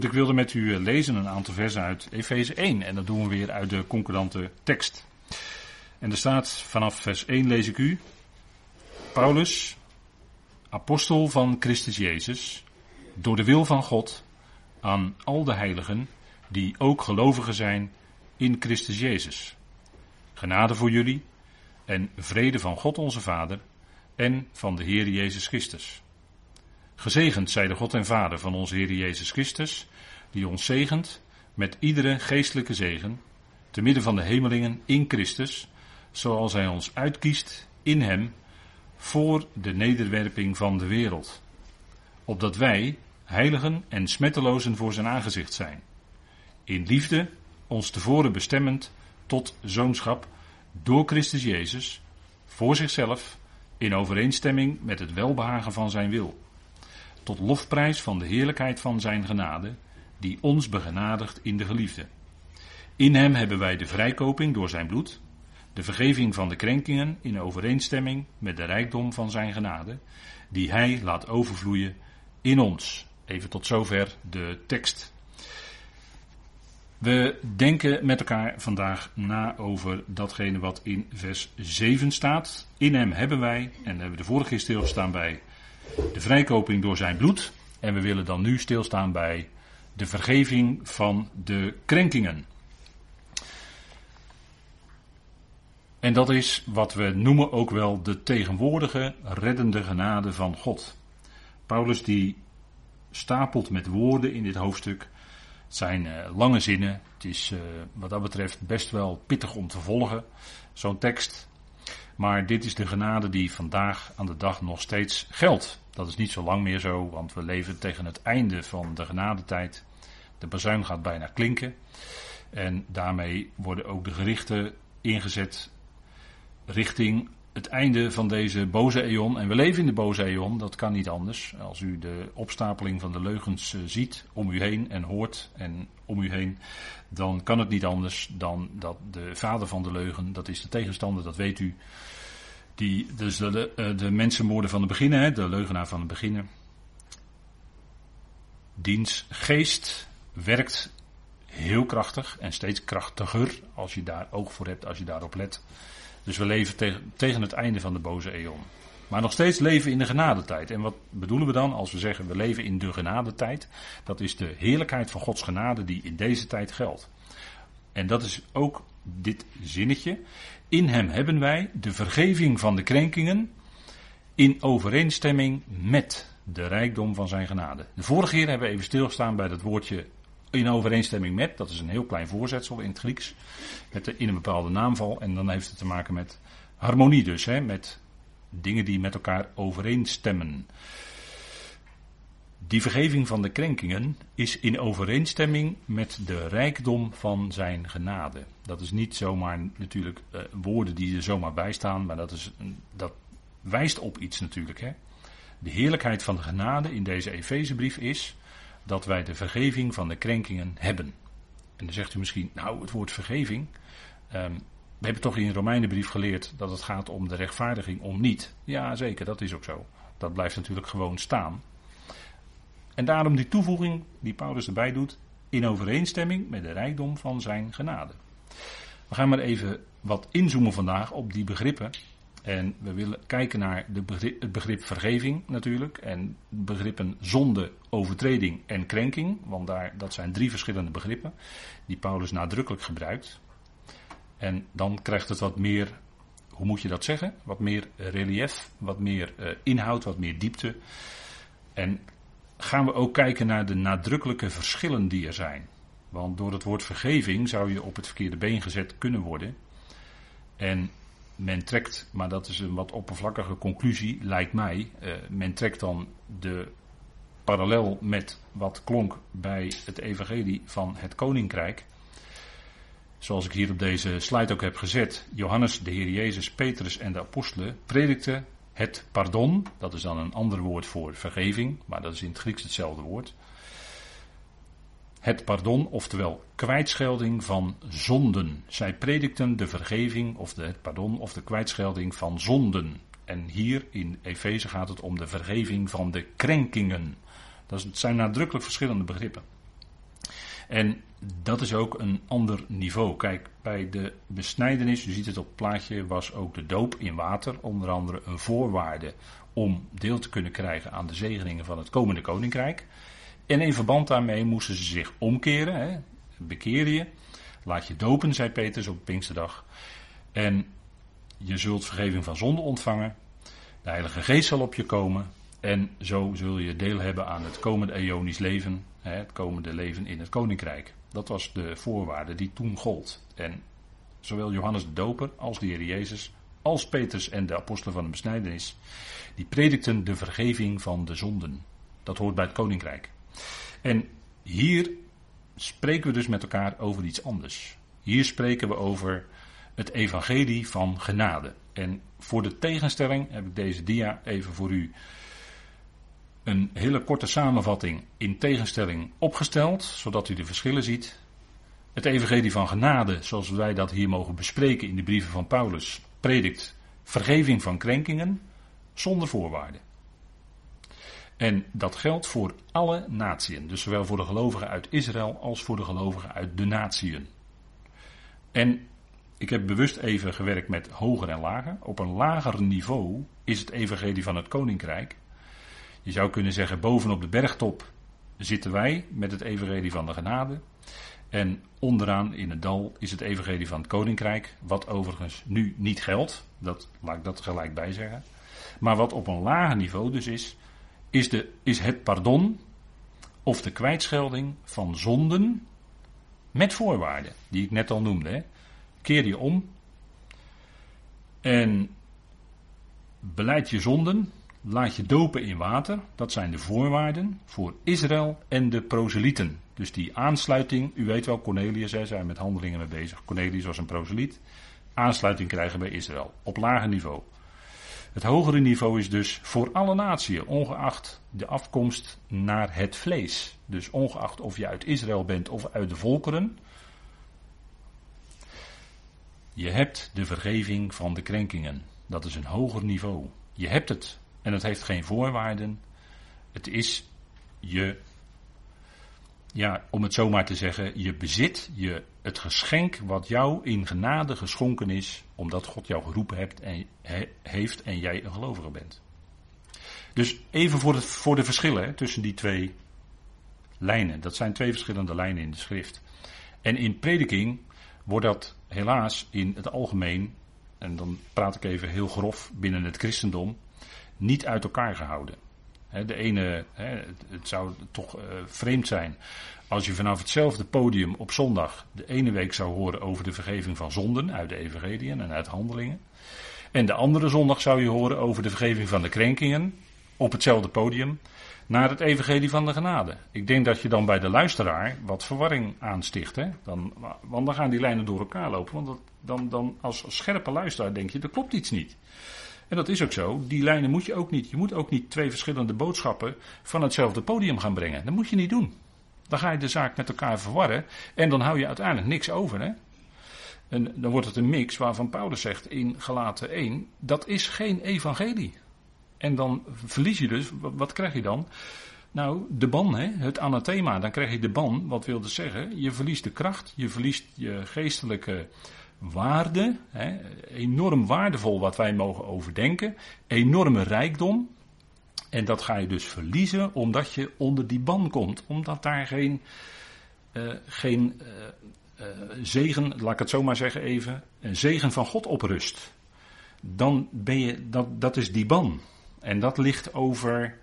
Ik wilde met u eh, lezen een aantal versen uit Efeze 1 en dat doen we weer uit de concordante tekst. En er staat vanaf vers 1 lees ik u. Paulus, apostel van Christus Jezus, door de wil van God, aan al de heiligen die ook gelovigen zijn in Christus Jezus. Genade voor jullie en vrede van God onze Vader en van de Heer Jezus Christus. Gezegend zij de God en Vader van onze Heer Jezus Christus, die ons zegent met iedere geestelijke zegen, te midden van de hemelingen in Christus, zoals Hij ons uitkiest in Hem voor de nederwerping van de wereld. Opdat wij, heiligen en smettelozen voor Zijn aangezicht zijn. In liefde, ons tevoren bestemmend tot zoonschap door Christus Jezus, voor zichzelf, in overeenstemming met het welbehagen van Zijn wil tot lofprijs van de heerlijkheid van zijn genade, die ons begenadigt in de geliefde. In hem hebben wij de vrijkoping door zijn bloed, de vergeving van de krenkingen in overeenstemming met de rijkdom van zijn genade, die hij laat overvloeien in ons. Even tot zover de tekst. We denken met elkaar vandaag na over datgene wat in vers 7 staat. In hem hebben wij, en daar hebben we de vorige keer stilgestaan bij de vrijkoping door zijn bloed. En we willen dan nu stilstaan bij de vergeving van de krenkingen. En dat is wat we noemen ook wel de tegenwoordige reddende genade van God. Paulus die stapelt met woorden in dit hoofdstuk. Het zijn uh, lange zinnen. Het is uh, wat dat betreft best wel pittig om te volgen, zo'n tekst. Maar dit is de genade die vandaag aan de dag nog steeds geldt. Dat is niet zo lang meer zo, want we leven tegen het einde van de genadetijd. De bazuin gaat bijna klinken. En daarmee worden ook de gerichten ingezet richting het einde van deze boze eon. En we leven in de boze eon, dat kan niet anders. Als u de opstapeling van de leugens eh, ziet om u heen en hoort en om u heen, dan kan het niet anders dan dat de vader van de leugen, dat is de tegenstander, dat weet u, die, dus de, eh, de mensenmoorden van het beginnen, de leugenaar van het beginnen. Diens geest werkt heel krachtig en steeds krachtiger als je daar oog voor hebt, als je daarop let. Dus we leven tegen, het einde van de boze eon. Maar nog steeds leven in de genadetijd. En wat bedoelen we dan als we zeggen we leven in de genadetijd? Dat is de heerlijkheid van Gods genade die in deze tijd geldt. En dat is ook dit zinnetje. In hem hebben wij de vergeving van de krenkingen in overeenstemming met de rijkdom van zijn genade. De vorige keer hebben we even stilgestaan bij dat woordje in overeenstemming met. Dat is een heel klein voorzetsel in het Grieks. Met in een bepaalde naamval. En dan heeft het te maken met harmonie dus. Hè, met dingen die met elkaar overeenstemmen. Die vergeving van de krenkingen is in overeenstemming met de rijkdom van zijn genade. Dat is niet zomaar natuurlijk uh, woorden die er zomaar bij staan, maar dat, is, dat wijst op iets natuurlijk. Hè? De heerlijkheid van de genade in deze Efezebrief is dat wij de vergeving van de krenkingen hebben. En dan zegt u misschien, nou het woord vergeving, um, we hebben toch in de Romeinenbrief geleerd dat het gaat om de rechtvaardiging, om niet. Ja zeker, dat is ook zo. Dat blijft natuurlijk gewoon staan. En daarom die toevoeging die Paulus erbij doet, in overeenstemming met de rijkdom van zijn genade. We gaan maar even wat inzoomen vandaag op die begrippen. En we willen kijken naar de begrip, het begrip vergeving natuurlijk. En begrippen zonde, overtreding en krenking. Want daar, dat zijn drie verschillende begrippen die Paulus nadrukkelijk gebruikt. En dan krijgt het wat meer, hoe moet je dat zeggen? Wat meer relief, wat meer uh, inhoud, wat meer diepte. En gaan we ook kijken naar de nadrukkelijke verschillen die er zijn. Want door het woord vergeving zou je op het verkeerde been gezet kunnen worden. En men trekt, maar dat is een wat oppervlakkige conclusie, lijkt mij. Uh, men trekt dan de parallel met wat klonk bij het evangelie van het koninkrijk. Zoals ik hier op deze slide ook heb gezet. Johannes, de Heer Jezus, Petrus en de apostelen predikten het pardon, dat is dan een ander woord voor vergeving, maar dat is in het Grieks hetzelfde woord. Het pardon, oftewel kwijtschelding van zonden. Zij predikten de vergeving, of de, het pardon, of de kwijtschelding van zonden. En hier in Efeze gaat het om de vergeving van de krenkingen. Dat zijn nadrukkelijk verschillende begrippen. En dat is ook een ander niveau. Kijk, bij de besnijdenis, u ziet het op het plaatje, was ook de doop in water onder andere een voorwaarde om deel te kunnen krijgen aan de zegeningen van het komende koninkrijk. En in verband daarmee moesten ze zich omkeren, hè, bekeer je, laat je dopen, zei Petrus op Pinksterdag. En je zult vergeving van zonde ontvangen, de Heilige Geest zal op je komen en zo zul je deel hebben aan het komende eonisch leven, hè, het komende leven in het koninkrijk. Dat was de voorwaarde die toen gold. En zowel Johannes de Doper als de Heer Jezus, als Petrus en de apostelen van de besnijdenis, die predikten de vergeving van de zonden. Dat hoort bij het koninkrijk. En hier spreken we dus met elkaar over iets anders. Hier spreken we over het evangelie van genade. En voor de tegenstelling heb ik deze dia even voor u een hele korte samenvatting in tegenstelling opgesteld, zodat u de verschillen ziet. Het evangelie van genade, zoals wij dat hier mogen bespreken in de brieven van Paulus, predikt vergeving van krenkingen zonder voorwaarden. En dat geldt voor alle natieën, dus zowel voor de gelovigen uit Israël als voor de gelovigen uit de natieën. En ik heb bewust even gewerkt met hoger en lager. Op een lager niveau is het evangelie van het koninkrijk je zou kunnen zeggen, bovenop de bergtop zitten wij met het evangelie van de genade. En onderaan in het dal is het evangelie van het koninkrijk, wat overigens nu niet geldt. Dat laat ik dat gelijk bij zeggen. Maar wat op een lager niveau dus is, is, de, is het pardon of de kwijtschelding van zonden met voorwaarden, die ik net al noemde. Keer je om en beleid je zonden laat je dopen in water. Dat zijn de voorwaarden voor Israël en de proselieten. Dus die aansluiting, u weet wel, Cornelius, hè, zijn met handelingen mee bezig. Cornelius was een proseliet. Aansluiting krijgen bij Israël, op lager niveau. Het hogere niveau is dus voor alle naties, ongeacht de afkomst naar het vlees. Dus ongeacht of je uit Israël bent of uit de volkeren. Je hebt de vergeving van de krenkingen. Dat is een hoger niveau. Je hebt het. En het heeft geen voorwaarden. Het is je, ja, om het zo maar te zeggen, je bezit, je, het geschenk wat jou in genade geschonken is, omdat God jou geroepen hebt en, heeft en jij een gelovige bent. Dus even voor, voor de verschillen hè, tussen die twee lijnen. Dat zijn twee verschillende lijnen in de schrift. En in prediking wordt dat helaas in het algemeen, en dan praat ik even heel grof binnen het christendom, niet uit elkaar gehouden. De ene, het zou toch eh, vreemd zijn als je vanaf hetzelfde podium op zondag de ene week zou horen over de vergeving van zonden uit de evangeliën en uit handelingen. En de andere zondag zou je horen over de vergeving van de krenkingen op hetzelfde podium naar het evangelie van de genade. Ik denk dat je dan bij de luisteraar wat verwarring aansticht. Hè? Dan, want dan gaan die lijnen door elkaar lopen. Want dan, dan als scherpe luisteraar denk je, er klopt iets niet. En dat is ook zo. Die lijnen moet je ook niet. Je moet ook niet twee verschillende boodschappen van hetzelfde podium gaan brengen. Dat moet je niet doen. Dan ga je de zaak met elkaar verwarren. En dan hou je uiteindelijk niks over. Hè? En dan wordt het een mix waarvan Paulus zegt in Galaten 1: dat is geen evangelie. En dan verlies je dus, wat krijg je dan? Nou, de ban, hè? het anathema, dan krijg je de ban. Wat wil dat zeggen? Je verliest de kracht, je verliest je geestelijke waarde, hè, enorm waardevol wat wij mogen overdenken, enorme rijkdom. En dat ga je dus verliezen omdat je onder die ban komt, omdat daar geen, uh, geen uh, uh, zegen, laat ik het zo maar zeggen even, een zegen van God op rust. Dan ben je, dat, dat is die ban. En dat ligt over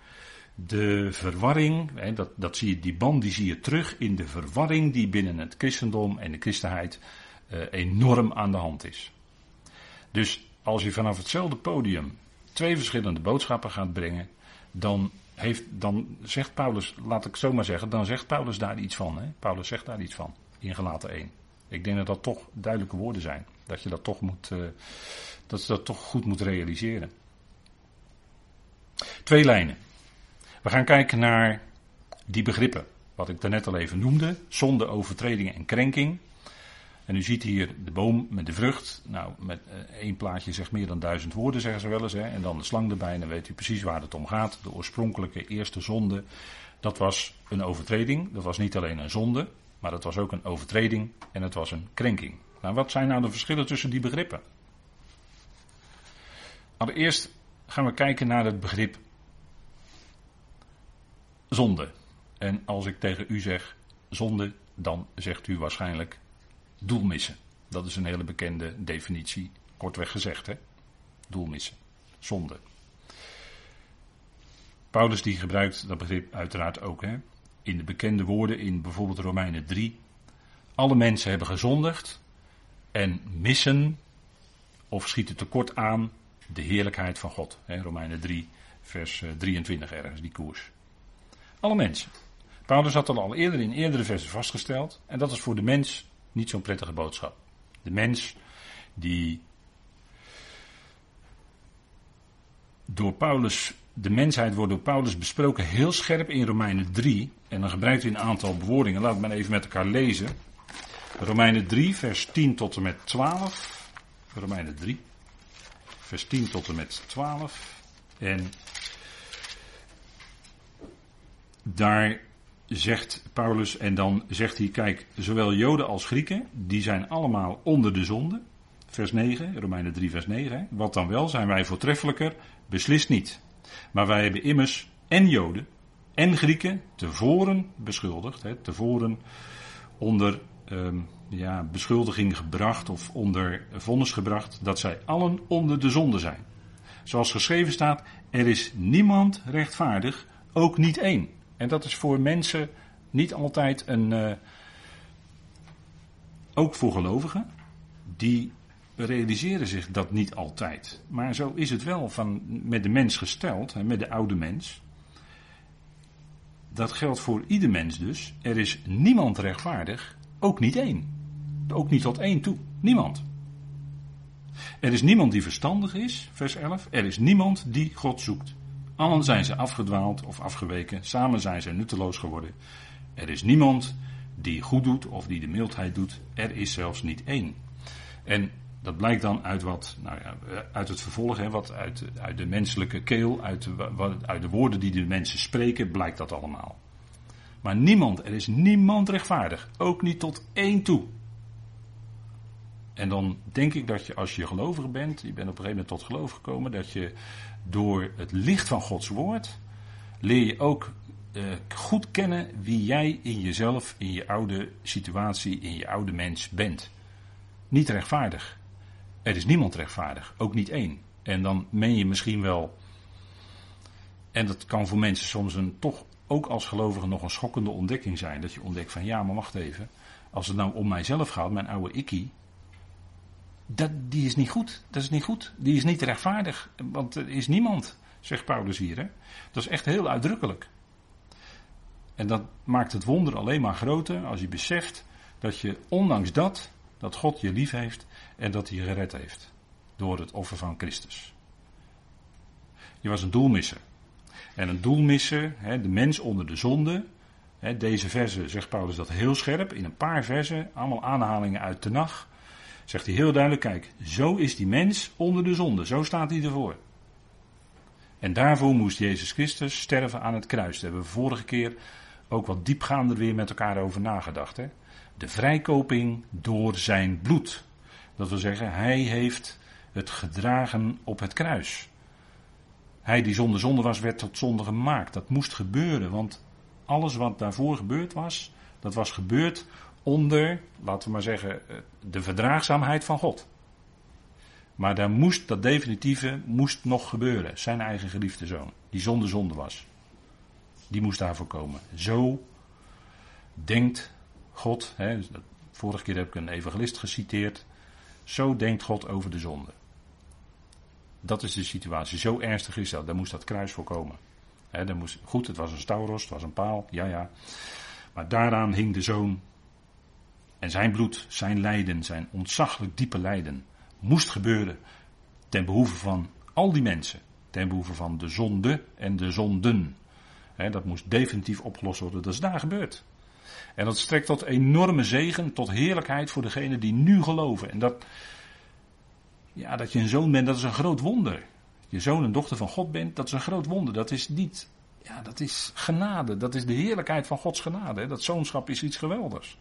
de verwarring, hè, dat, dat zie je, die ban die zie je terug in de verwarring die binnen het christendom en de christenheid enorm aan de hand is. Dus als je vanaf hetzelfde podium twee verschillende boodschappen gaat brengen, dan, heeft, dan zegt Paulus, laat ik zo maar zeggen, dan zegt Paulus daar iets van. Hè? Paulus zegt daar iets van in gelaten 1. Ik denk dat dat toch duidelijke woorden zijn. Dat je dat toch moet, uh, dat je dat toch goed moet realiseren. Twee lijnen. We gaan kijken naar die begrippen. Wat ik daarnet al even noemde. Zonde, overtreding en krenking. En u ziet hier de boom met de vrucht. Nou, met uh, één plaatje zegt meer dan duizend woorden, zeggen ze wel eens. Hè? En dan de slang erbij, en dan weet u precies waar het om gaat. De oorspronkelijke eerste zonde, dat was een overtreding. Dat was niet alleen een zonde, Maar dat was ook een overtreding en het was een krenking. Nou, wat zijn nou de verschillen tussen die begrippen? Allereerst gaan we kijken naar het begrip zonde. En als ik tegen u zeg zonde, dan zegt u waarschijnlijk doelmissen. Dat is een hele bekende definitie, kortweg gezegd, hè? Doelmissen, zonde. Paulus die gebruikt dat begrip uiteraard ook, hè? In de bekende woorden in bijvoorbeeld Romeinen 3. Alle mensen hebben gezondigd en missen of schieten tekort aan de heerlijkheid van God. Hè? Romeinen 3, vers 23 eh, ergens, die koers. Alle mensen. Paulus had dat al eerder in eerdere versen vastgesteld. En dat is voor de mens niet zo'n prettige boodschap. De mens die door Paulus, de mensheid wordt door Paulus besproken heel scherp in Romeinen 3. En dan gebruikt hij een aantal bewoordingen. Laten we maar even met elkaar lezen. Romeinen 3, vers 10 tot en met 12. Romeinen 3, vers 10 tot en met 12. En daar zegt Paulus, en dan zegt hij, kijk, zowel Joden als Grieken, die zijn allemaal onder de zonde. Vers 9, Romeinen 3, vers 9. Wat dan wel, zijn wij voortreffelijker? Beslist niet. Maar wij hebben immers en Joden en Grieken tevoren beschuldigd, hè, tevoren onder um, ja, beschuldiging gebracht of onder vonnis gebracht, dat zij allen onder de zonde zijn. Zoals geschreven staat, er is niemand rechtvaardig, ook niet één. En dat is voor mensen niet altijd een. Uh, ook voor gelovigen, die realiseren zich dat niet altijd. Maar zo is het wel van, met de mens gesteld, met de oude mens. Dat geldt voor ieder mens dus. Er is niemand rechtvaardig, ook niet één. Ook niet tot één toe. Niemand. Er is niemand die verstandig is, vers 11. Er is niemand die God zoekt. Allen zijn ze afgedwaald of afgeweken, samen zijn ze nutteloos geworden. Er is niemand die goed doet of die de mildheid doet. Er is zelfs niet één. En dat blijkt dan uit wat, nou ja, uit het vervolg, hè, wat uit, uit de menselijke keel, uit de, wat, uit de woorden die de mensen spreken, blijkt dat allemaal. Maar niemand, er is niemand rechtvaardig, ook niet tot één toe. En dan denk ik dat je als je gelovig bent, je bent op een gegeven moment tot geloof gekomen, dat je door het licht van Gods woord leer je ook uh, goed kennen wie jij in jezelf, in je oude situatie, in je oude mens bent. Niet rechtvaardig. Er is niemand rechtvaardig, ook niet één. En dan meen je misschien wel, en dat kan voor mensen soms een toch ook als gelovige nog een schokkende ontdekking zijn. Dat je ontdekt van ja, maar wacht even. Als het nou om mijzelf gaat, mijn oude ikkie, dat, die is niet goed. Dat is niet goed. Die is niet rechtvaardig. Want er is niemand, zegt Paulus hier. Hè? Dat is echt heel uitdrukkelijk. En dat maakt het wonder alleen maar groter als je beseft dat je ondanks dat, dat God je lief heeft en dat hij je gered heeft. Door het offer van Christus. Je was een doelmisser. En een doelmisser, hè, de mens onder de zonde. Hè, deze verse zegt Paulus dat heel scherp. In een paar versen, allemaal aanhalingen uit de nacht zegt hij heel duidelijk, kijk, zo is die mens onder de zonde, zo staat hij ervoor. En daarvoor moest Jezus Christus sterven aan het kruis. Daar hebben we vorige keer ook wat diepgaander weer met elkaar over nagedacht. Hè? De vrijkoping door zijn bloed. Dat wil zeggen, hij heeft het gedragen op het kruis. Hij die zonder zonde was, werd tot zonde gemaakt. Dat moest gebeuren, want alles wat daarvoor gebeurd was, dat was gebeurd onder, laten we maar zeggen, eh, de verdraagzaamheid van God. Maar daar moest, dat definitieve moest nog gebeuren. Zijn eigen geliefde zoon, die zonder zonde was. Die moest daarvoor komen. Zo denkt God, hè, vorige keer heb ik een evangelist geciteerd. Zo denkt God over de zonde. Dat is de situatie. Zo ernstig is dat. Daar moest dat kruis voor komen. He, moest, goed, het was een stauros, het was een paal, ja ja. Maar daaraan hing de zoon en zijn bloed, zijn lijden, zijn ontzaglijk diepe lijden, moest gebeuren ten behoeve van al die mensen. Ten behoeve van de zonde en de zonden. dat moest definitief opgelost worden. Dat is daar gebeurd. En dat strekt tot enorme zegen, tot heerlijkheid voor degenen die nu geloven. En dat, ja, dat je een zoon bent, dat is een groot wonder. Je zoon en dochter van God bent, dat is een groot wonder. Dat is niet, ja, dat is genade. Dat is de heerlijkheid van Gods genade. Dat zoonschap is iets geweldigs.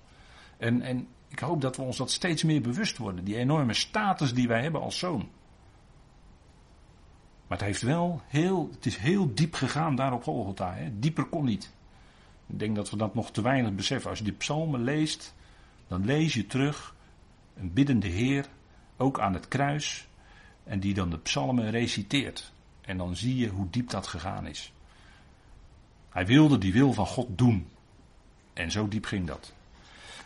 En, en ik hoop dat we ons dat steeds meer bewust worden. Die enorme status die wij hebben als zoon. Maar het heeft wel heel, het is heel diep gegaan daar op Golgotha. Hè? Dieper kon niet. Ik denk dat we dat nog te weinig beseffen. Als je die psalmen leest, dan lees je terug een biddende Heer, ook aan het kruis, en die dan de psalmen reciteert. En dan zie je hoe diep dat gegaan is. Hij wilde die wil van God doen. En zo diep ging dat.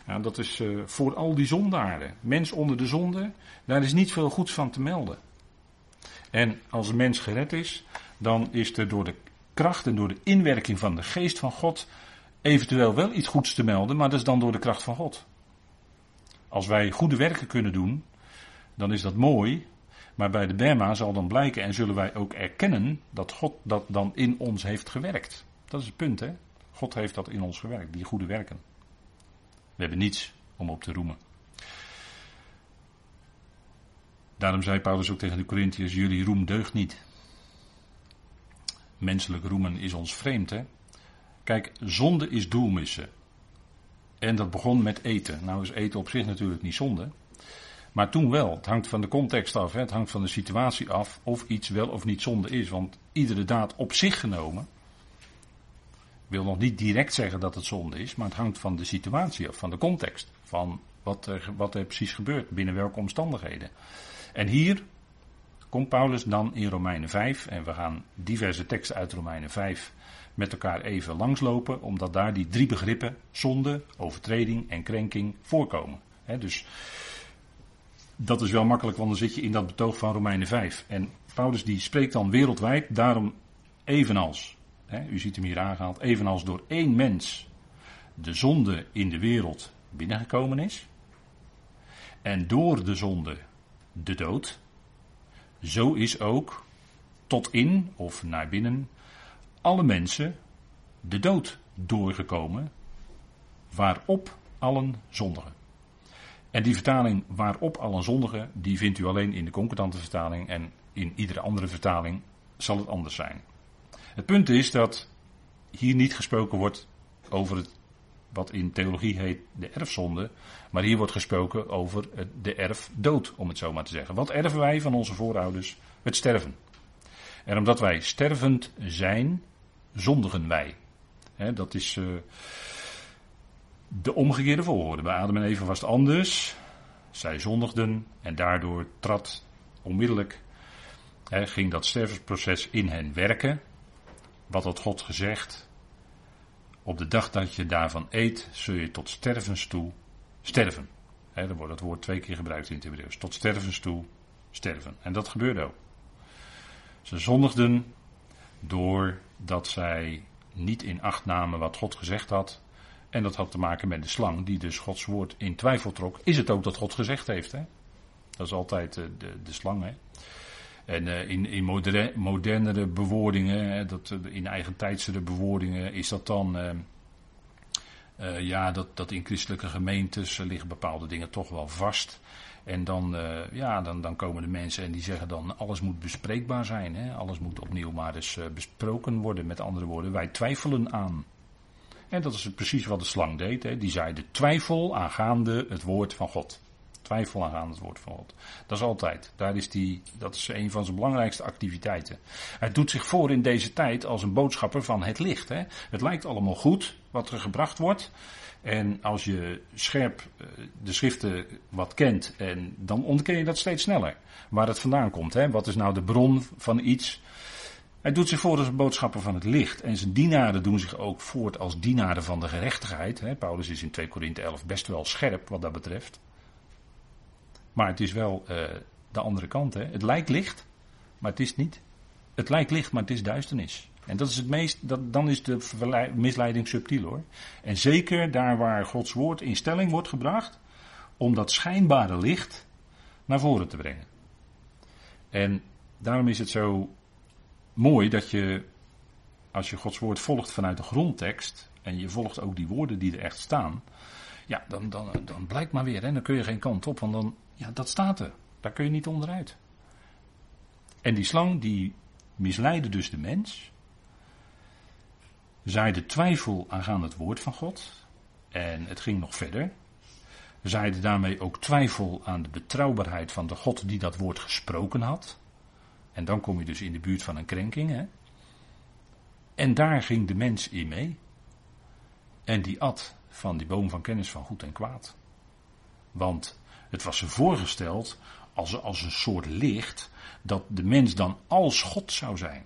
Nou, dat is uh, voor al die zondaren. Mens onder de zonde, daar is niet veel goeds van te melden. En als een mens gered is, dan is er door de kracht en door de inwerking van de geest van God eventueel wel iets goeds te melden, maar dat is dan door de kracht van God. Als wij goede werken kunnen doen, dan is dat mooi, maar bij de Bema zal dan blijken en zullen wij ook erkennen dat God dat dan in ons heeft gewerkt. Dat is het punt, hè? God heeft dat in ons gewerkt, die goede werken. We hebben niets om op te roemen. Daarom zei Paulus ook tegen de Corinthiërs: Jullie roem deugt niet. Menselijk roemen is ons vreemd, hè? Kijk, zonde is doelmissen. En dat begon met eten. Nou is eten op zich natuurlijk niet zonde. Maar toen wel. Het hangt van de context af. Hè? Het hangt van de situatie af of iets wel of niet zonde is. Want iedere daad op zich genomen. Wil nog niet direct zeggen dat het zonde is. Maar het hangt van de situatie af. Van de context. Van wat er, wat er precies gebeurt. Binnen welke omstandigheden. En hier komt Paulus dan in Romeinen 5. En we gaan diverse teksten uit Romeinen 5 met elkaar even langslopen, omdat daar die drie begrippen, zonde, overtreding en krenking, voorkomen. dus dat is wel makkelijk, want dan zit je in dat betoog van Romeinen 5. En Paulus die spreekt dan wereldwijd, daarom evenals, u ziet hem hier aangehaald, evenals door één mens de zonde in de wereld binnengekomen is. En door de zonde de dood. Zo is ook tot in of naar binnen alle mensen de dood doorgekomen, waarop allen zondigen. En die vertaling waarop allen zondigen, die vindt u alleen in de concordante vertaling en in iedere andere vertaling zal het anders zijn. Het punt is dat hier niet gesproken wordt over het, wat in theologie heet de erfzonde, maar hier wordt gesproken over de erfdood, om het zo maar te zeggen. Wat erven wij van onze voorouders? Het sterven. En omdat wij stervend zijn, zondigen wij. dat is uh, de omgekeerde volgorde. Bij Adam en Eva was het anders. Zij zondigden en daardoor trad onmiddellijk, ging dat stervensproces in hen werken. Wat had God gezegd? Op de dag dat je daarvan eet, zul je tot stervens toe sterven. He, dan wordt het woord twee keer gebruikt in het Hebreeuws. Tot stervens toe sterven. En dat gebeurde ook. Ze zondigden doordat zij niet in acht namen wat God gezegd had. En dat had te maken met de slang, die dus Gods woord in twijfel trok. Is het ook dat God gezegd heeft? Dat is altijd de, de, de slang. Hè? En uh, in, in moderne, modernere bewoordingen, dat, uh, in eigentijdsere bewoordingen, is dat dan. Uh, ja, dat, dat in christelijke gemeentes liggen bepaalde dingen toch wel vast. En dan, ja, dan, dan komen de mensen en die zeggen dan alles moet bespreekbaar zijn. Hè? Alles moet opnieuw maar eens besproken worden. Met andere woorden, wij twijfelen aan. En dat is precies wat de slang deed. Hè? Die zei de twijfel aangaande het woord van God. Twijfel aangaande het woord van God. Dat is altijd. Daar is die, dat is een van zijn belangrijkste activiteiten. Hij doet zich voor in deze tijd als een boodschapper van het licht. Hè? Het lijkt allemaal goed wat er gebracht wordt. En als je scherp eh, de schriften wat kent, en dan ontken je dat steeds sneller. Waar het vandaan komt. Hè? Wat is nou de bron van iets? Hij doet zich voor als een boodschapper van het licht. En zijn dienaren doen zich ook voort als dienaren van de gerechtigheid. Paulus is in 2 Korinthe 11 best wel scherp wat dat betreft. Maar het is wel uh, de andere kant. Hè? Het lijkt licht, maar het is niet. Het lijkt licht, maar het is duisternis. En dat is het meest, dat, dan is de misleiding subtiel hoor. En zeker daar waar Gods woord in stelling wordt gebracht, om dat schijnbare licht naar voren te brengen. En daarom is het zo mooi dat je, als je Gods woord volgt vanuit de grondtekst, en je volgt ook die woorden die er echt staan, ja, dan, dan, dan blijkt maar weer, hè, dan kun je geen kant op, want dan, ja, dat staat er. Daar kun je niet onderuit. En die slang, die misleidde dus de mens, zaaide twijfel aangaande het woord van God. En het ging nog verder. zaaide daarmee ook twijfel aan de betrouwbaarheid van de God die dat woord gesproken had. En dan kom je dus in de buurt van een krenking. Hè? En daar ging de mens in mee. En die at van die boom van kennis van goed en kwaad. Want het was ze voorgesteld als, als een soort licht dat de mens dan als God zou zijn.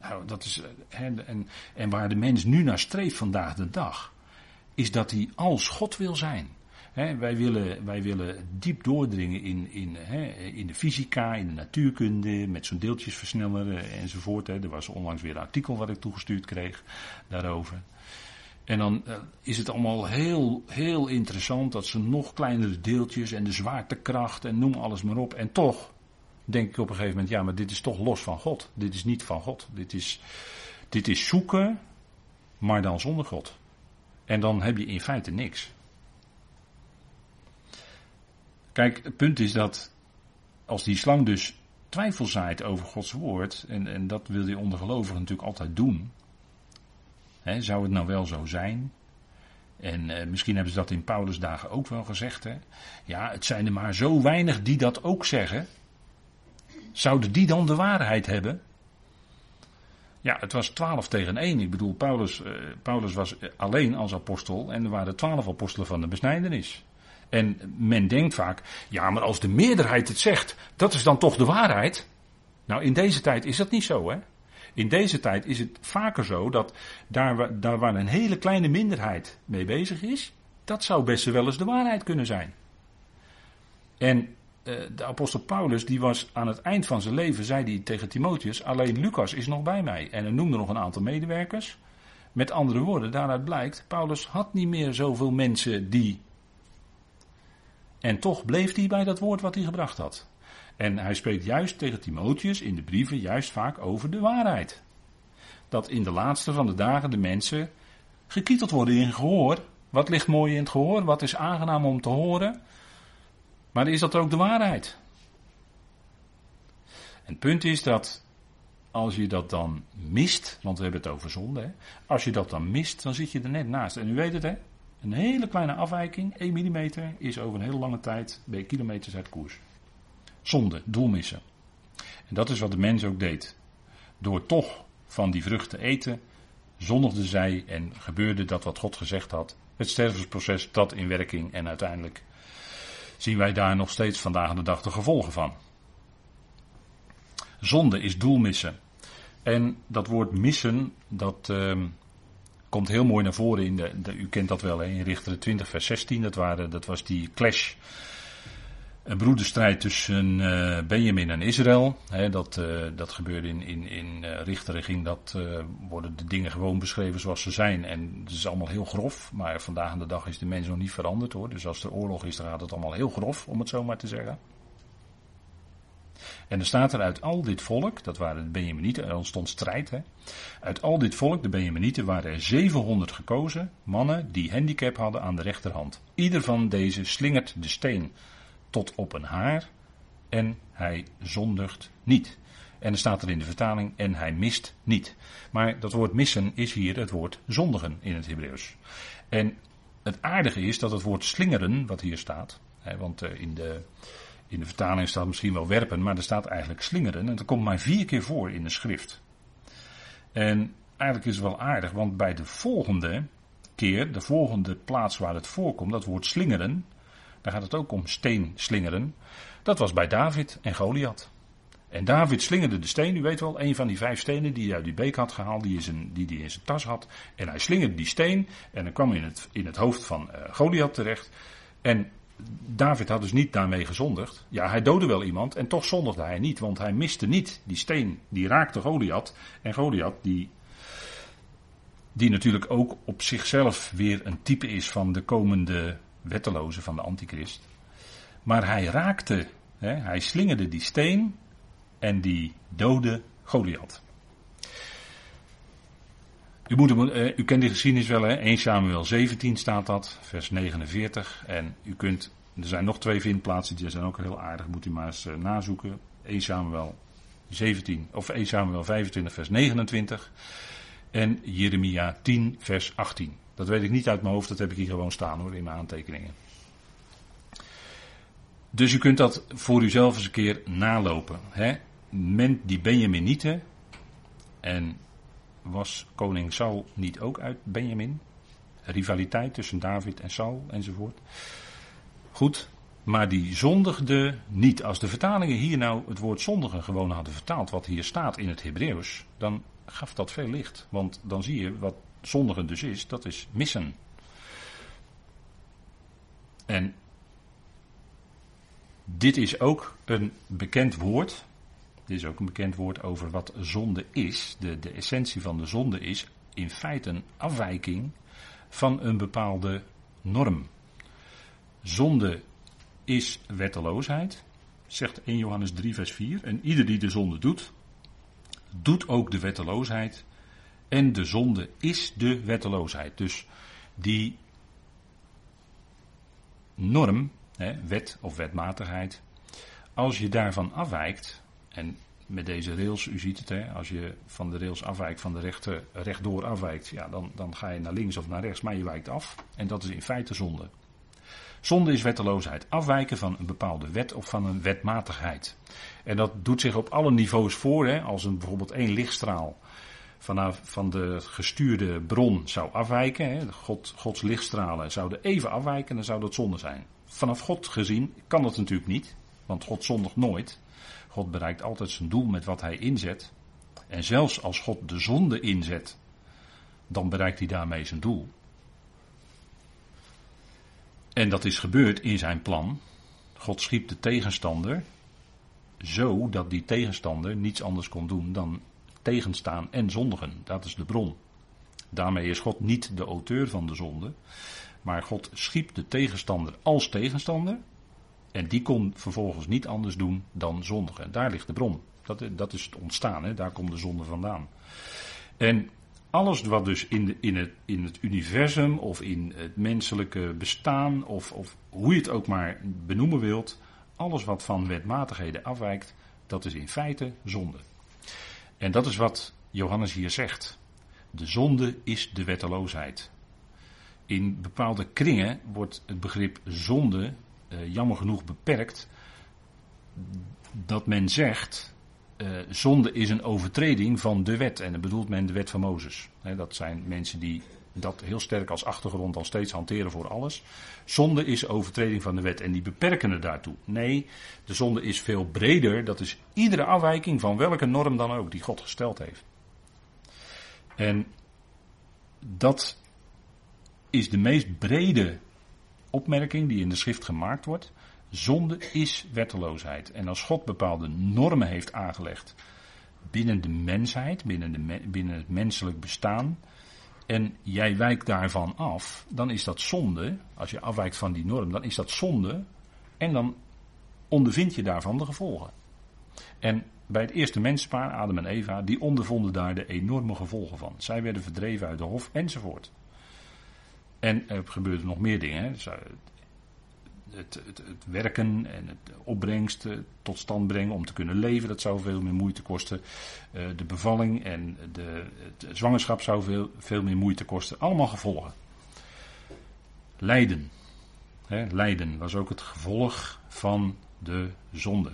Nou, dat is, hè, en, en waar de mens nu naar streeft vandaag de dag, is dat hij als God wil zijn. wij, willen, wij willen diep doordringen in, in, in de fysica, in de natuurkunde, met zo'n deeltjesversneller enzovoort. Er was onlangs weer een artikel wat ik toegestuurd kreeg daarover. En dan uh, is het allemaal heel, heel interessant dat ze nog kleinere deeltjes en de zwaartekracht en noem alles maar op. En toch denk ik op een gegeven moment, ja, maar dit is toch los van God. Dit is niet van God. Dit is, dit is zoeken, maar dan zonder God. En dan heb je in feite niks. Kijk, het punt is dat als die slang dus twijfel zaait over Gods woord, en, en dat wil die ondergelovigen natuurlijk altijd doen, zou het nou wel zo zijn? En eh, misschien hebben ze dat in Paulus' dagen ook wel gezegd. Hè? Ja, het zijn er maar zo weinig die dat ook zeggen. Zouden die dan de waarheid hebben? Ja, het was 12 tegen 1. Ik bedoel, Paulus, uh, Paulus was alleen als apostel en er waren 12 apostelen van de besnijdenis. En men denkt vaak, ja, maar als de meerderheid het zegt, dat is dan toch de waarheid? Nou, in deze tijd is dat niet zo, hè? In deze tijd is het vaker zo dat daar, daar waar een hele kleine minderheid mee bezig is, dat zou best wel eens de waarheid kunnen zijn. En eh, de apostel Paulus, die was aan het eind van zijn leven, zei hij tegen Timotheus, alleen Lucas is nog bij mij. En hij noemde nog een aantal medewerkers. Met andere woorden, daaruit blijkt, Paulus had niet meer zoveel mensen die. En toch bleef hij bij dat woord wat hij gebracht had. En hij spreekt juist tegen Timotheus in de brieven juist vaak over de waarheid. Dat in de laatste van de dagen de mensen gekieteld worden in gehoor. Wat ligt mooi in het gehoor? Wat is aangenaam om te horen? Maar is dat ook de waarheid? En het punt is dat als je dat dan mist, want we hebben het over zonde, hè? als je dat dan mist, dan zit je er net naast. En u weet het, hè? Een hele kleine afwijking, 1 mm, is over een hele lange tijd bij kilometers uit koers. Zonde, doelmissen. En dat is wat de mens ook deed. Door toch van die vruchten eten, zondigde zij en gebeurde dat wat God gezegd had. Het stervensproces dat in werking en uiteindelijk zien wij daar nog steeds vandaag de dag de gevolgen van. Zonde is doelmissen. En dat woord missen, dat uh, komt heel mooi naar voren in de, de u kent dat wel, hè, in Richter 20 vers 16, dat, waren, dat was die clash een broederstrijd tussen uh, Benjamin en Israël. dat, uh, dat gebeurde in, in, in uh, Richteren ging dat, worden de dingen gewoon beschreven zoals ze zijn. En het is allemaal heel grof, maar vandaag aan de dag is de mens nog niet veranderd hoor. Dus als er oorlog is, dan gaat het allemaal heel grof, om het zo maar te zeggen. En er staat er uit al dit volk, dat waren de Benjaminieten, er ontstond strijd. Hè. Uit al dit volk, de Benjaminieten, waren er 700 gekozen mannen die handicap hadden aan de rechterhand. Ieder van deze slingert de steen tot op een haar en hij zondigt niet. En er staat er in de vertaling en hij mist niet. Maar dat woord missen is hier het woord zondigen in het Hebreeuws. En het aardige is dat het woord slingeren, wat hier staat, hè, want eh, in de, in de vertaling staat misschien wel werpen, maar er staat eigenlijk slingeren. En dat komt maar vier keer voor in de schrift. En eigenlijk is het wel aardig, want bij de volgende keer, de volgende plaats waar het voorkomt, dat woord slingeren, daar gaat het ook om steenslingeren. Dat was bij David en Goliath. En David slingerde de steen, u weet wel, een van die vijf stenen die hij uit die beek had gehaald, die, in die hij in zijn tas had. En hij slingerde die steen en dan kwam in het, in het hoofd van uh, Goliath terecht. En David had dus niet daarmee gezondigd. Ja, hij doodde wel iemand en toch zondigde hij niet, want hij miste niet die steen. Die raakte Goliath. En Goliath, die, die natuurlijk ook op zichzelf weer een type is van de komende wetteloze van de antichrist. Maar hij raakte, hè, hij slingerde die steen en die dode Goliath. U, moet, uh, u kent die geschiedenis wel, hè? 1 Samuel 17 staat dat, vers 49. En u kunt, er zijn nog twee vindplaatsen, die zijn ook heel aardig, moet u maar eens uh, nazoeken. 1 Samuel 17, of 1 Samuel 25, vers 29. En Jeremia 10, vers 18. Dat weet ik niet uit mijn hoofd, dat heb ik hier gewoon staan hoor, in mijn aantekeningen. Dus u kunt dat voor uzelf eens een keer nalopen. Hè? Men, die Benjaminieten, en was koning Saul niet ook uit Benjamin? Rivaliteit tussen David en Saul enzovoort. Goed, maar die zondigde niet. Als de vertalingen hier nou het woord zondigen gewoon hadden vertaald, wat hier staat in het Hebreeuws, dan gaf dat veel licht. Want dan zie je wat zondigen dus is, dat is missen. En dit is ook een bekend woord. Dit is ook een bekend woord over wat zonde is. De, de essentie van de zonde is in feite een afwijking van een bepaalde norm. Zonde is wetteloosheid, zegt 1 Johannes 3, vers 4. En ieder die de zonde doet, doet ook de wetteloosheid. En de zonde is de wetteloosheid. Dus die norm, hè, wet of wetmatigheid, als je daarvan afwijkt, en met deze rails, u ziet het, hè, als je van de rails afwijkt, van de rechte, rechtdoor afwijkt, ja, dan, dan ga je naar links of naar rechts, maar je wijkt af. En dat is in feite zonde. Zonde is wetteloosheid. Afwijken van een bepaalde wet of van een wetmatigheid. En dat doet zich op alle niveaus voor. Hè, als een, bijvoorbeeld één lichtstraal vanaf van de gestuurde bron zou afwijken. Hè, God, Gods lichtstralen zouden even afwijken, dan zou dat zonde zijn. Vanaf God gezien kan dat natuurlijk niet. Want God zondigt nooit. God bereikt altijd zijn doel met wat hij inzet. En zelfs als God de zonde inzet, dan bereikt hij daarmee zijn doel. En dat is gebeurd in zijn plan. God schiep de tegenstander zo dat die tegenstander niets anders kon doen dan tegenstaan en zondigen. Dat is de bron. Daarmee is God niet de auteur van de zonde, maar God schiep de tegenstander als tegenstander. En die kon vervolgens niet anders doen dan zondigen. Daar ligt de bron. Dat, dat is het ontstaan, hè? daar komt de zonde vandaan. En alles wat dus in, de, in, het, in het universum of in het menselijke bestaan, of, of hoe je het ook maar benoemen wilt, alles wat van wetmatigheden afwijkt, dat is in feite zonde. En dat is wat Johannes hier zegt. De zonde is de wetteloosheid. In bepaalde kringen wordt het begrip zonde uh, jammer genoeg beperkt. Dat men zegt uh, zonde is een overtreding van de wet. En dan bedoelt men de wet van Mozes. dat zijn mensen die dat heel sterk als achtergrond al steeds hanteren voor alles. Zonde is overtreding van de wet en die beperken het daartoe. Nee, de zonde is veel breder. Dat is iedere afwijking van welke norm dan ook die God gesteld heeft. En dat is de meest brede opmerking die in de schrift gemaakt wordt. Zonde is wetteloosheid. En als God bepaalde normen heeft aangelegd binnen de mensheid, binnen, de, binnen het menselijk bestaan, en jij wijkt daarvan af, dan is dat zonde. Als je afwijkt van die norm, dan is dat zonde. En dan ondervind je daarvan de gevolgen. En bij het eerste menspaar, Adam en Eva, die ondervonden daar de enorme gevolgen van. Zij werden verdreven uit de hof enzovoort. En er gebeurden nog meer dingen. Hè. Eh, het, het, het, werken en het opbrengst tot stand brengen om te kunnen leven, dat zou veel meer moeite kosten. Uh, de bevalling en de, het zwangerschap zou veel, veel meer moeite kosten. Allemaal gevolgen. Lijden. Lijden was ook het gevolg van de zonde.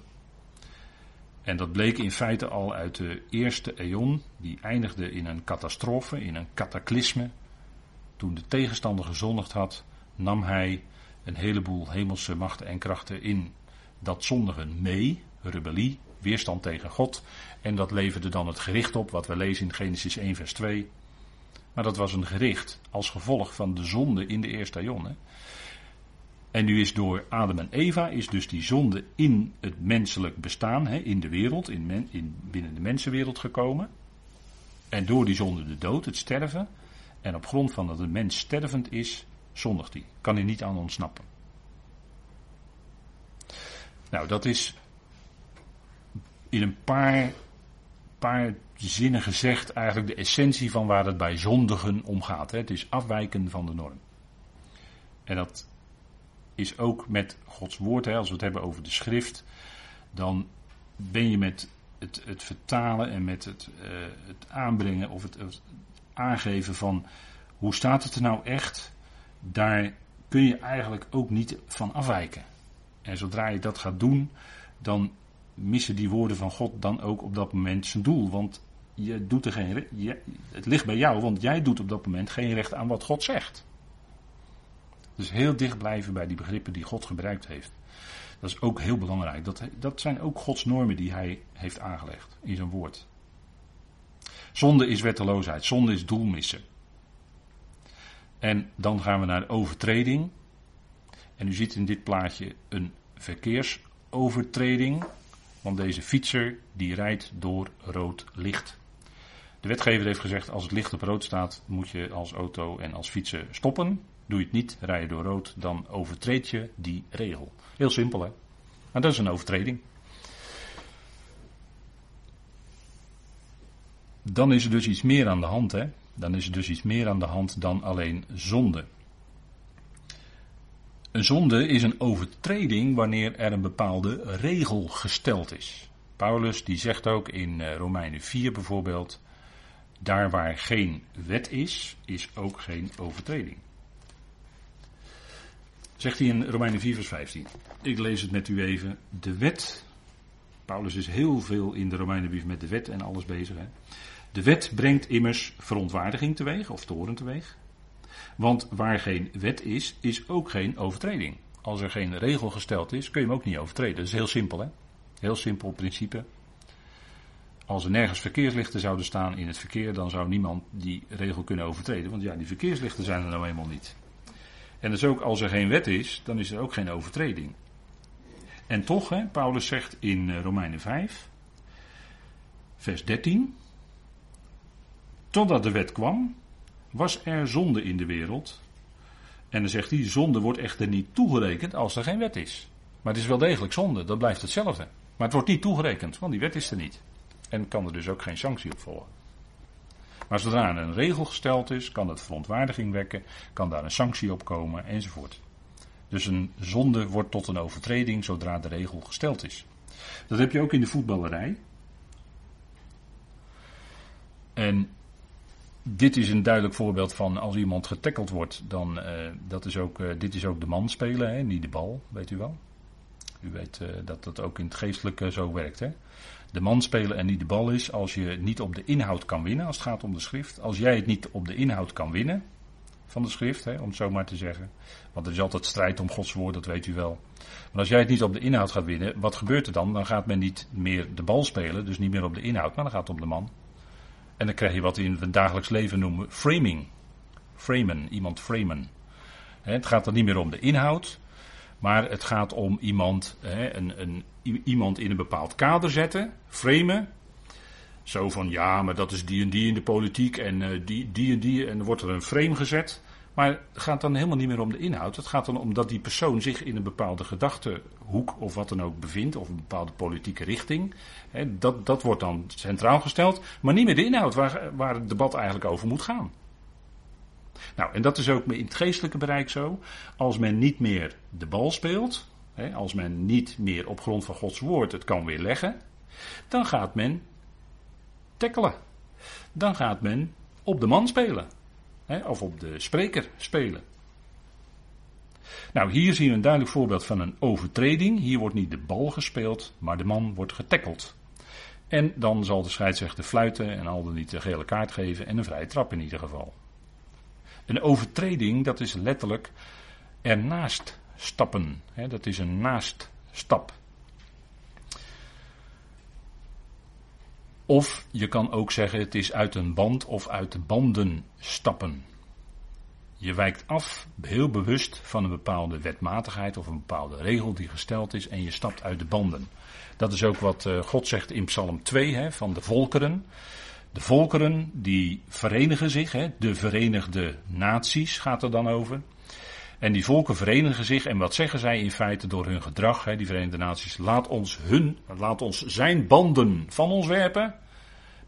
En dat bleek in feite al uit de eerste eon, die eindigde in een catastrofe, in een cataclysme. Toen de tegenstander gezondigd had, nam hij een heleboel hemelse machten en krachten in dat zondigen mee, rebellie, weerstand tegen God. En dat leverde dan het gericht op, wat we lezen in Genesis 1, vers 2. Maar dat was een gericht als gevolg van de zonde in de eerste eon. En nu is door Adam en Eva is dus die zonde in het menselijk bestaan, hè, in de wereld, in, in binnen de mensenwereld gekomen. En door die zonde de dood, het sterven. En op grond van dat de mens stervend is, zondigt hij. Kan hij niet aan ontsnappen. Nou, dat is in een paar, paar zinnen gezegd eigenlijk de essentie van waar het bij zondigen om gaat. Hè. Het is afwijken van de norm. En dat is ook met Gods woord, hè, als we het hebben over de schrift, dan ben je met het, het vertalen en met het, uh, het aanbrengen of het aangeven van hoe staat het er nou echt, daar kun je eigenlijk ook niet van afwijken. En zodra je dat gaat doen, dan missen die woorden van God dan ook op dat moment zijn doel. Want je doet er geen, je, het ligt bij jou, want jij doet op dat moment geen recht aan wat God zegt. Dus heel dicht blijven bij die begrippen die God gebruikt heeft. Dat is ook heel belangrijk. Dat, dat zijn ook Gods normen die hij heeft aangelegd in zijn woord. Zonde is wetteloosheid, zonde is doelmissen. En dan gaan we naar de overtreding. En u ziet in dit plaatje een verkeersovertreding. Want deze fietser die rijdt door rood licht. De wetgever heeft gezegd als het licht op rood staat moet je als auto en als fietser stoppen. Doe je het niet, rij je door rood, dan overtreed je die regel. Heel simpel hè. Maar dat is een overtreding. Dan is er dus iets meer aan de hand hè. Dan is er dus iets meer aan de hand dan alleen zonde. Een zonde is een overtreding wanneer er een bepaalde regel gesteld is. Paulus die zegt ook in eh, Romeinen 4 bijvoorbeeld, daar waar geen wet is, is ook geen overtreding. Zegt hij in Romeinen 4 vers 15. Ik lees het met u even. De wet, Paulus is heel veel in de Romeinenbrief met de wet en alles bezig. Hè? De wet brengt immers verontwaardiging teweeg, of toren teweeg. Want waar geen wet is, is ook geen overtreding. Als er geen regel gesteld is, kun je hem ook niet overtreden. Dat is heel simpel, hè? Heel simpel principe. Als er nergens verkeerslichten zouden staan in het verkeer, dan zou niemand die regel kunnen overtreden. Want ja, die verkeerslichten zijn er nou eenmaal niet. En dus ook als er geen wet is, dan is er ook geen overtreding. En toch, hè, Paulus zegt in eh, Romeinen 5, vers 13. Totdat de wet kwam, was er zonde in de wereld. En dan zegt hij, zonde wordt echter niet toegerekend als er geen wet is. Maar het is wel degelijk zonde, dat blijft hetzelfde. Maar het wordt niet toegerekend, want die wet is er niet. En kan er dus ook geen sanctie op volgen. Maar zodra er een regel gesteld is, kan het verontwaardiging wekken, kan daar een sanctie op komen enzovoort. Dus een zonde wordt tot een overtreding zodra de regel gesteld is. Dat heb je ook in de voetballerij. En dit is een duidelijk voorbeeld van als iemand getackeld wordt, dan uh, dat is ook, uh, dit is ook de man spelen, hè, niet de bal, weet u wel. U weet uh, dat dat ook in het geestelijke zo werkt. Hè? De man spelen en niet de bal is als je niet op de inhoud kan winnen, als het gaat om de schrift. Als jij het niet op de inhoud kan winnen van de schrift, hè, om het zo maar te zeggen. Want er is altijd strijd om Gods woord, dat weet u wel. Maar als jij het niet op de inhoud gaat winnen, wat gebeurt er dan? Dan gaat men niet meer de bal spelen, dus niet meer op de inhoud, maar dan gaat het om de man. En dan krijg je wat we in het dagelijks leven noemen framing. Framen, iemand framen. Het gaat dan niet meer om de inhoud, maar het gaat om iemand, een, een, iemand in een bepaald kader zetten, framen. Zo van ja, maar dat is die en die in de politiek en uh, die, die en die. En dan wordt er een frame gezet. Maar het gaat dan helemaal niet meer om de inhoud. Het gaat dan om dat die persoon zich in een bepaalde gedachtehoek of wat dan ook bevindt, of een bepaalde politieke richting. dat, dat wordt dan centraal gesteld, maar niet meer de inhoud waar, waar het debat eigenlijk over moet gaan. Nou, en dat is ook in het geestelijke bereik zo. Als men niet meer de bal speelt, als men niet meer op grond van Gods woord het kan weerleggen, dan gaat men tackelen. Dan gaat men op de man spelen of op de spreker spelen. Nou, hier zien we een duidelijk voorbeeld van een overtreding. Hier wordt niet de bal gespeeld, maar de man wordt getackeld. En dan zal de scheidsrechter fluiten en al dan niet de gele kaart geven en een vrije trap in ieder geval. Een overtreding, dat is letterlijk ernaast stappen. dat is een naaststap. Of je kan ook zeggen het is uit een band of uit de banden stappen. Je wijkt af, heel bewust, van een bepaalde wetmatigheid of een bepaalde regel die gesteld is en je stapt uit de banden. Dat is ook wat eh, God zegt in Psalm 2 hè, van de volkeren. De volkeren die verenigen zich, hè, de verenigde naties gaat er dan over. En die volken verenigen zich en wat zeggen zij in feite door hun gedrag, hè, die Verenigde Naties, laat ons hun, laat ons zijn banden van ons werpen.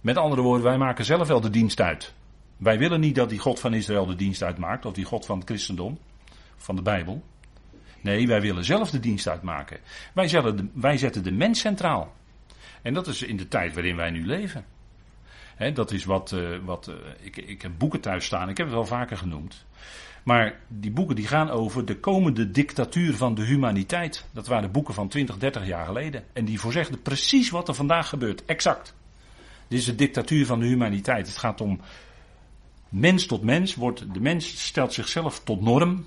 Met andere woorden, wij maken zelf wel de dienst uit. Wij willen niet dat die God van Israël de dienst uitmaakt, of die God van het christendom, van de Bijbel. Nee, wij willen zelf de dienst uitmaken. Wij, de, wij zetten de mens centraal. En dat is in de tijd waarin wij nu leven. dat is wat, uh, wat uh, ik, ik heb boeken thuis staan, ik heb het wel vaker genoemd. Maar die boeken die gaan over de komende dictatuur van de humaniteit. Dat waren boeken van 20, 30 jaar geleden. En die voorzegden precies wat er vandaag gebeurt. Exact. Dit is de dictatuur van de humaniteit. Het gaat om mens tot mens. Wordt, de mens stelt zichzelf tot norm.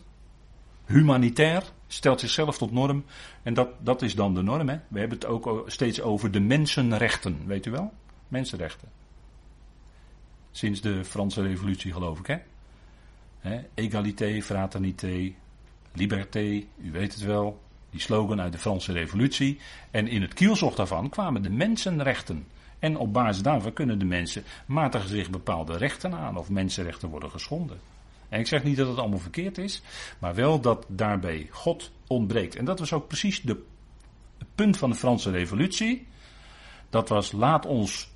Humanitair stelt zichzelf tot norm. En dat, dat is dan de norm. Hè? We hebben het ook steeds over de mensenrechten. Weet u wel? Mensenrechten. Sinds de Franse Revolutie, geloof ik, hè? He, egalité, fraternité, liberté, u weet het wel, die slogan uit de Franse Revolutie. En in het kielzog daarvan kwamen de mensenrechten. En op basis daarvan kunnen de mensen matigen zich bepaalde rechten aan of mensenrechten worden geschonden. En ik zeg niet dat het allemaal verkeerd is, maar wel dat daarbij God ontbreekt. En dat was ook precies de, het punt van de Franse Revolutie. Dat was laat ons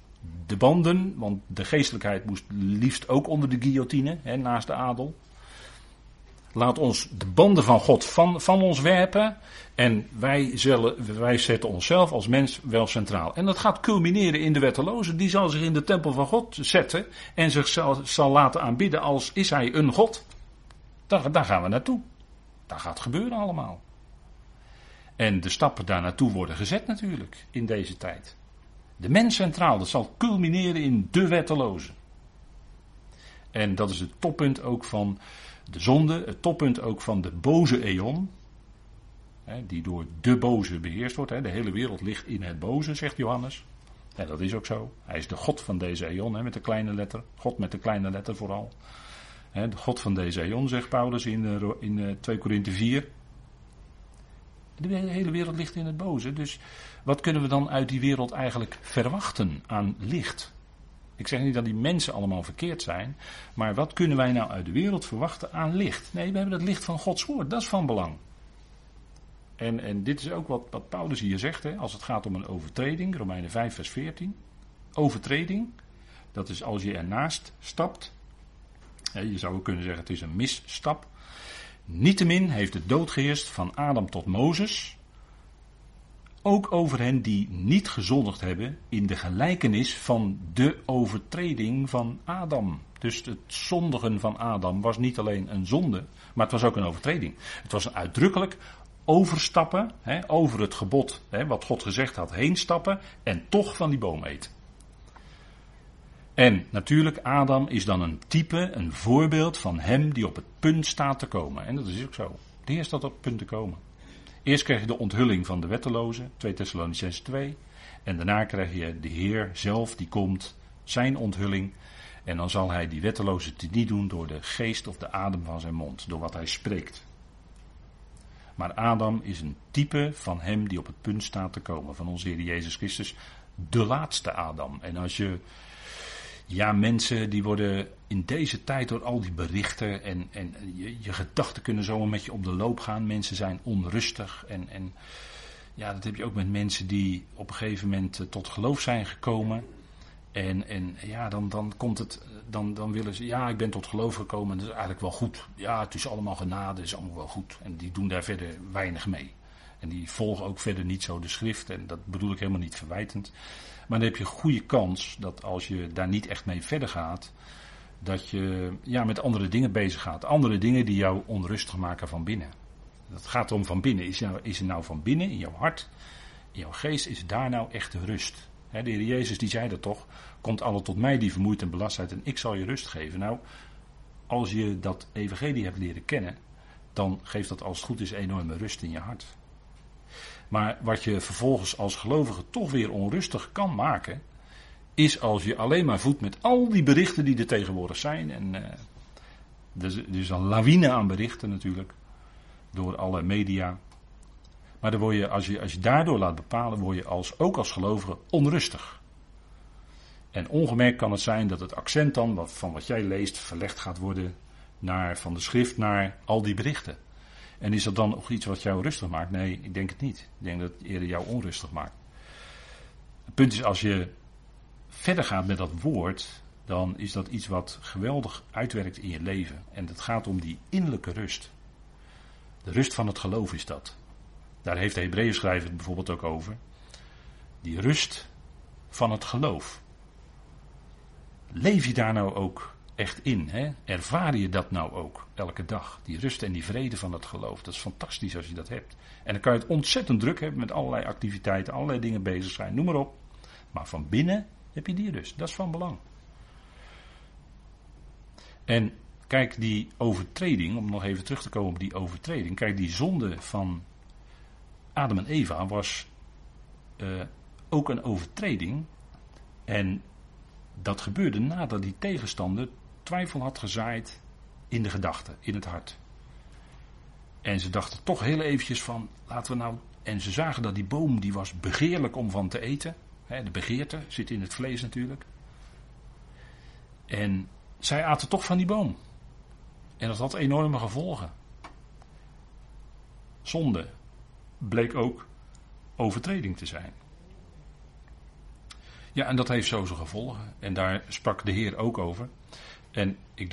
de banden, want de geestelijkheid moest liefst ook onder de guillotine, hè, naast de adel. Laat ons de banden van God van, van ons werpen. En wij, zullen, wij zetten onszelf als mens wel centraal. En dat gaat culmineren in de wetteloze. Die zal zich in de tempel van God zetten. En zich zal, laten aanbidden als is hij een God. Daar, daar gaan we naartoe. Dat gaat gebeuren allemaal. En de stappen daar naartoe worden gezet natuurlijk in deze tijd. De mens centraal, dat zal culmineren in de wetteloze. En dat is het toppunt ook van de zonde, het toppunt ook van de boze eon. Die door de boze beheerst wordt. De hele wereld ligt in het boze, zegt Johannes. En dat is ook zo. Hij is de God van deze eon, met de kleine letter. God met de kleine letter vooral. De God van deze eon, zegt Paulus in, eh, in 2 eh, Korinthe 4. De hele wereld ligt in het boze. Dus wat kunnen we dan uit die wereld eigenlijk verwachten aan licht? Ik zeg niet dat die mensen allemaal verkeerd zijn, maar wat kunnen wij nou uit de wereld verwachten aan licht? Nee, we hebben het licht van Gods woord, dat is van belang. En, en dit is ook wat, Paulus hier zegt, hè, als het gaat om een overtreding, Romeinen 5, vers 14. Overtreding, dat is als je ernaast stapt. Je zou ook kunnen zeggen, het is een misstap. Niettemin heeft de dood geheerst van Adam tot Mozes. Ook over hen die niet gezondigd hebben in de gelijkenis van de overtreding van Adam. Dus het zondigen van Adam was niet alleen een zonde, maar het was ook een overtreding. Het was een uitdrukkelijk overstappen, hè, over het gebod, hè, wat God gezegd had, heen stappen en toch van die boom eten. En natuurlijk, Adam is dan een type, een voorbeeld van hem die op het punt staat te komen. En dat is ook zo. De Heer staat op het punt te komen. Eerst krijg je de onthulling van de wetteloze, 2 Thessalonicense 2. En daarna krijg je de Heer zelf, die komt, zijn onthulling. En dan zal hij die wetteloze niet doen door de geest of de adem van zijn mond, door wat hij spreekt. Maar Adam is een type van hem die op het punt staat te komen, van onze Heer Jezus Christus, de laatste Adam. En als je ja, mensen die worden in deze tijd door al die berichten en, en je, je gedachten kunnen zomaar met je op de loop gaan. Mensen zijn onrustig en, en ja, dat heb je ook met mensen die op een gegeven moment eh, tot geloof zijn gekomen. En, en ja, dan, dan komt het, dan, dan willen ze, ja, ik ben tot geloof gekomen en dat is eigenlijk wel goed. Ja, het is allemaal genade, is allemaal wel goed. En die doen daar verder weinig mee. En die volgen ook verder niet zo de schrift. En dat bedoel ik helemaal niet verwijtend. Maar dan heb je goede kans dat als je daar niet echt mee verder gaat, dat je ja, met andere dingen bezig gaat. Andere dingen die jou onrustig maken van binnen. Dat gaat om van binnen. Is, nou, is er nou van binnen, in jouw hart, in jouw geest, is daar nou echt rust? de Heer Jezus die zei dat toch, komt alle tot mij die vermoeid en belast zijn en ik zal je rust geven. Nou, als je dat evangelie hebt leren kennen, dan geeft dat als het goed is enorme rust in je hart. Maar wat je vervolgens als gelovige toch weer onrustig kan maken, is als je alleen maar voedt met al die berichten die er tegenwoordig zijn. En uh, is een lawine aan berichten natuurlijk, door alle media. Maar dan word je, als, je, als je daardoor laat bepalen, word je als, ook als gelovige onrustig. En ongemerkt kan het zijn dat het accent dan van wat jij leest verlegd gaat worden naar, van de schrift naar al die berichten. En is dat dan nog iets wat jou rustig maakt? Nee, ik denk het niet. Ik denk dat het eerder jou onrustig maakt. Het punt is, als je verder gaat met dat woord, dan is dat iets wat geweldig uitwerkt in je leven. En het gaat om die innerlijke rust. De rust van het geloof is dat. Daar heeft de Hebreeën schrijver het bijvoorbeeld ook over. Die rust van het geloof. Leef je daar nou ook echt in? Hè? Ervaar je dat nou ook elke dag? Die rust en die vrede van het geloof. Dat is fantastisch als je dat hebt. En dan kan je het ontzettend druk hebben met allerlei activiteiten, allerlei dingen bezig zijn, noem maar op. Maar van binnen heb je die rust. Dat is van belang. En kijk, die overtreding, om nog even terug te komen op die overtreding. Kijk, die zonde van Adam en Eva was uh, ook een overtreding. En dat gebeurde nadat die tegenstander twijfel had gezaaid in de gedachten, in het hart. En ze dachten toch heel eventjes van, laten we nou... En ze zagen dat die boom, die was begeerlijk om van te eten. de begeerte zit in het vlees natuurlijk. En zij aten toch van die boom. En dat had enorme gevolgen. Zonde bleek ook overtreding te zijn. Ja, en dat heeft zo zijn gevolgen. En daar sprak de Heer ook over. En ik